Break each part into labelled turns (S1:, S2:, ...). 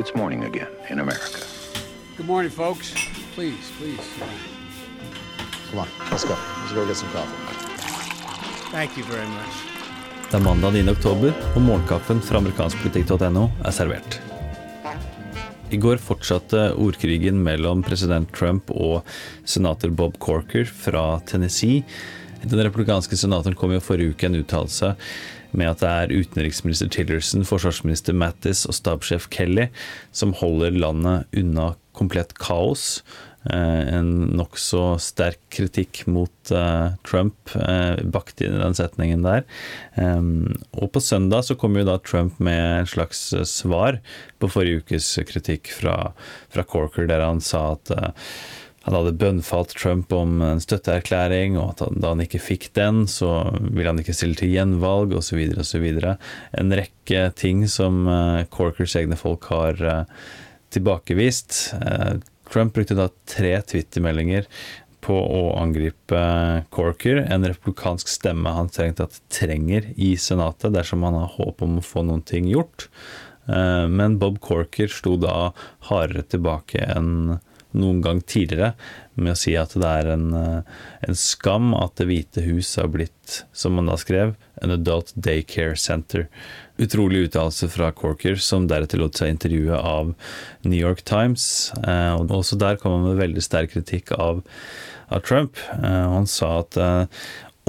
S1: it's morning again in America.
S2: Good morning, folks. Please, please.
S3: Come on, let's go. Let's go get some coffee.
S2: Thank you very much.
S4: Det er mandag 9. oktober, og morgenkaffen fra amerikanskpolitikk.no er servert. I går fortsatte ordkrigen mellom president Trump og senator Bob Corker fra Tennessee. Den republikanske senatoren kom jo forrige uke en uttalelse med at det er utenriksminister Tillerson, forsvarsminister Mattis og stabssjef Kelly som holder landet unna komplett kaos. Eh, en nokså sterk kritikk mot uh, Trump uh, bakt inn i den setningen der. Og på søndag så kom jo da Trump med en slags svar på forrige ukes kritikk fra, fra Corker, der han sa at han hadde bønnfalt Trump om en støtteerklæring, og at da han ikke fikk den, så ville han ikke stille til gjenvalg, osv., osv. En rekke ting som Corkers egne folk har tilbakevist. Trump brukte da tre Twitter-meldinger på å angripe Corker, en republikansk stemme han strengt tatt trenger i Senatet dersom han har håp om å få noen ting gjort. Eh, men Bob Corker sto da hardere tilbake enn noen gang tidligere med å si at det er en, eh, en skam at Det hvite hus har blitt, som han da skrev, an adult daycare center. Utrolig uttalelse fra Corker, som deretter lot seg intervjue av New York Times. Eh, og også der kom han med veldig sterk kritikk av, av Trump. Eh, han sa at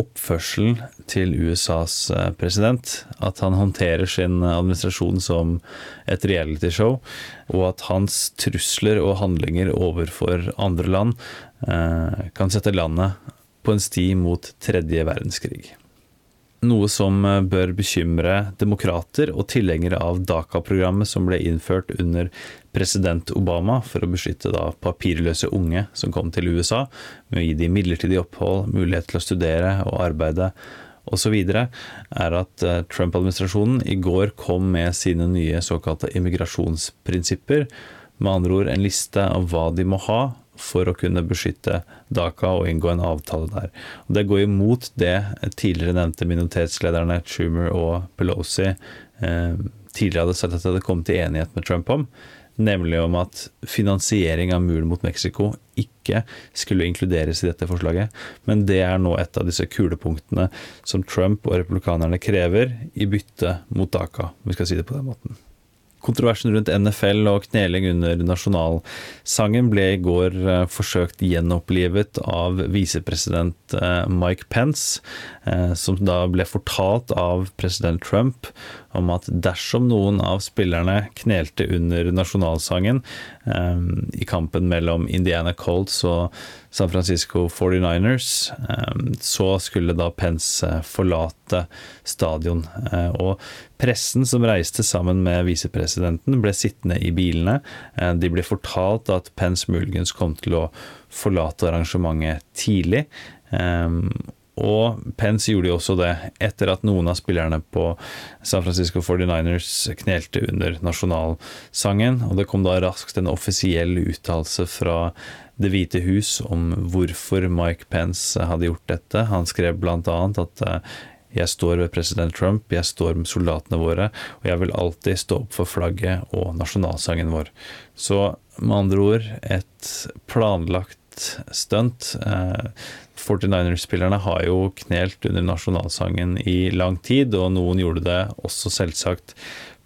S4: oppførselen til USAs eh, president. At han håndterer sin administrasjon som et realityshow, og at hans trusler og handlinger overfor andre land eh, kan sette landet på en sti mot tredje verdenskrig. Noe som eh, bør bekymre demokrater og tilhengere av DACA-programmet som ble innført under president Obama for å beskytte da papirløse unge som kom til USA, med å gi dem midlertidig opphold, mulighet til å studere og arbeide osv., er at eh, Trump-administrasjonen i går kom med sine nye såkalte immigrasjonsprinsipper. Med andre ord en liste av hva de må ha for å kunne beskytte Dhaka og inngå en avtale der. Og det går imot det tidligere nevnte minoritetslederne Schumer og Pelosi eh, tidligere hadde sagt at det hadde kommet til enighet med Trump om, nemlig om at finansiering av muren mot Mexico ikke skulle inkluderes i dette forslaget. Men det er nå et av disse kulepunktene som Trump og republikanerne krever i bytte mot Dhaka, om vi skal si det på den måten. Kontroversen rundt NFL og kneling under nasjonalsangen ble i går eh, forsøkt gjenopplivet av visepresident eh, Mike Pence, eh, som da ble fortalt av president Trump om at dersom noen av spillerne knelte under nasjonalsangen i kampen mellom Indiana Colts og San Francisco 49ers, ehm, så skulle da Pence eh, forlate stadion. Eh, og pressen som reiste sammen med visepresidenten, ble sittende i bilene. Eh, de ble fortalt at Pence muligens kom til å forlate arrangementet tidlig. Og Pence gjorde jo også det etter at noen av spillerne på San Francisco 49ers knelte under nasjonalsangen. Og det kom da raskt en offisiell uttalelse fra det hvite hus om hvorfor Mike Pence hadde gjort dette. Han skrev bl.a. at eh, jeg står ved president Trump, jeg står med soldatene våre, og jeg vil alltid stå opp for flagget og nasjonalsangen vår. Så med andre ord et planlagt stunt. 49ers-spillerne eh, har jo knelt under nasjonalsangen i lang tid, og noen gjorde det også selvsagt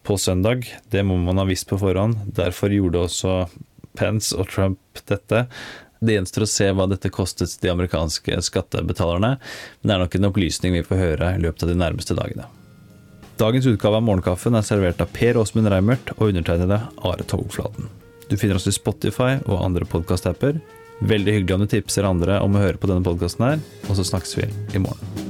S4: på søndag. Det må man ha visst på forhånd. Derfor gjorde også Pence og Trump dette. Det gjenstår å se hva dette kostet de amerikanske skattebetalerne, men det er nok en opplysning vi får høre i løpet av de nærmeste dagene. Dagens utgave av Morgenkaffen er servert av Per Åsmund Reimert og undertegnede Are Togflaten. Du finner oss i Spotify og andre podkast-apper. Veldig hyggelig om du tipser andre om å høre på denne podkasten her, og så snakkes vi i morgen.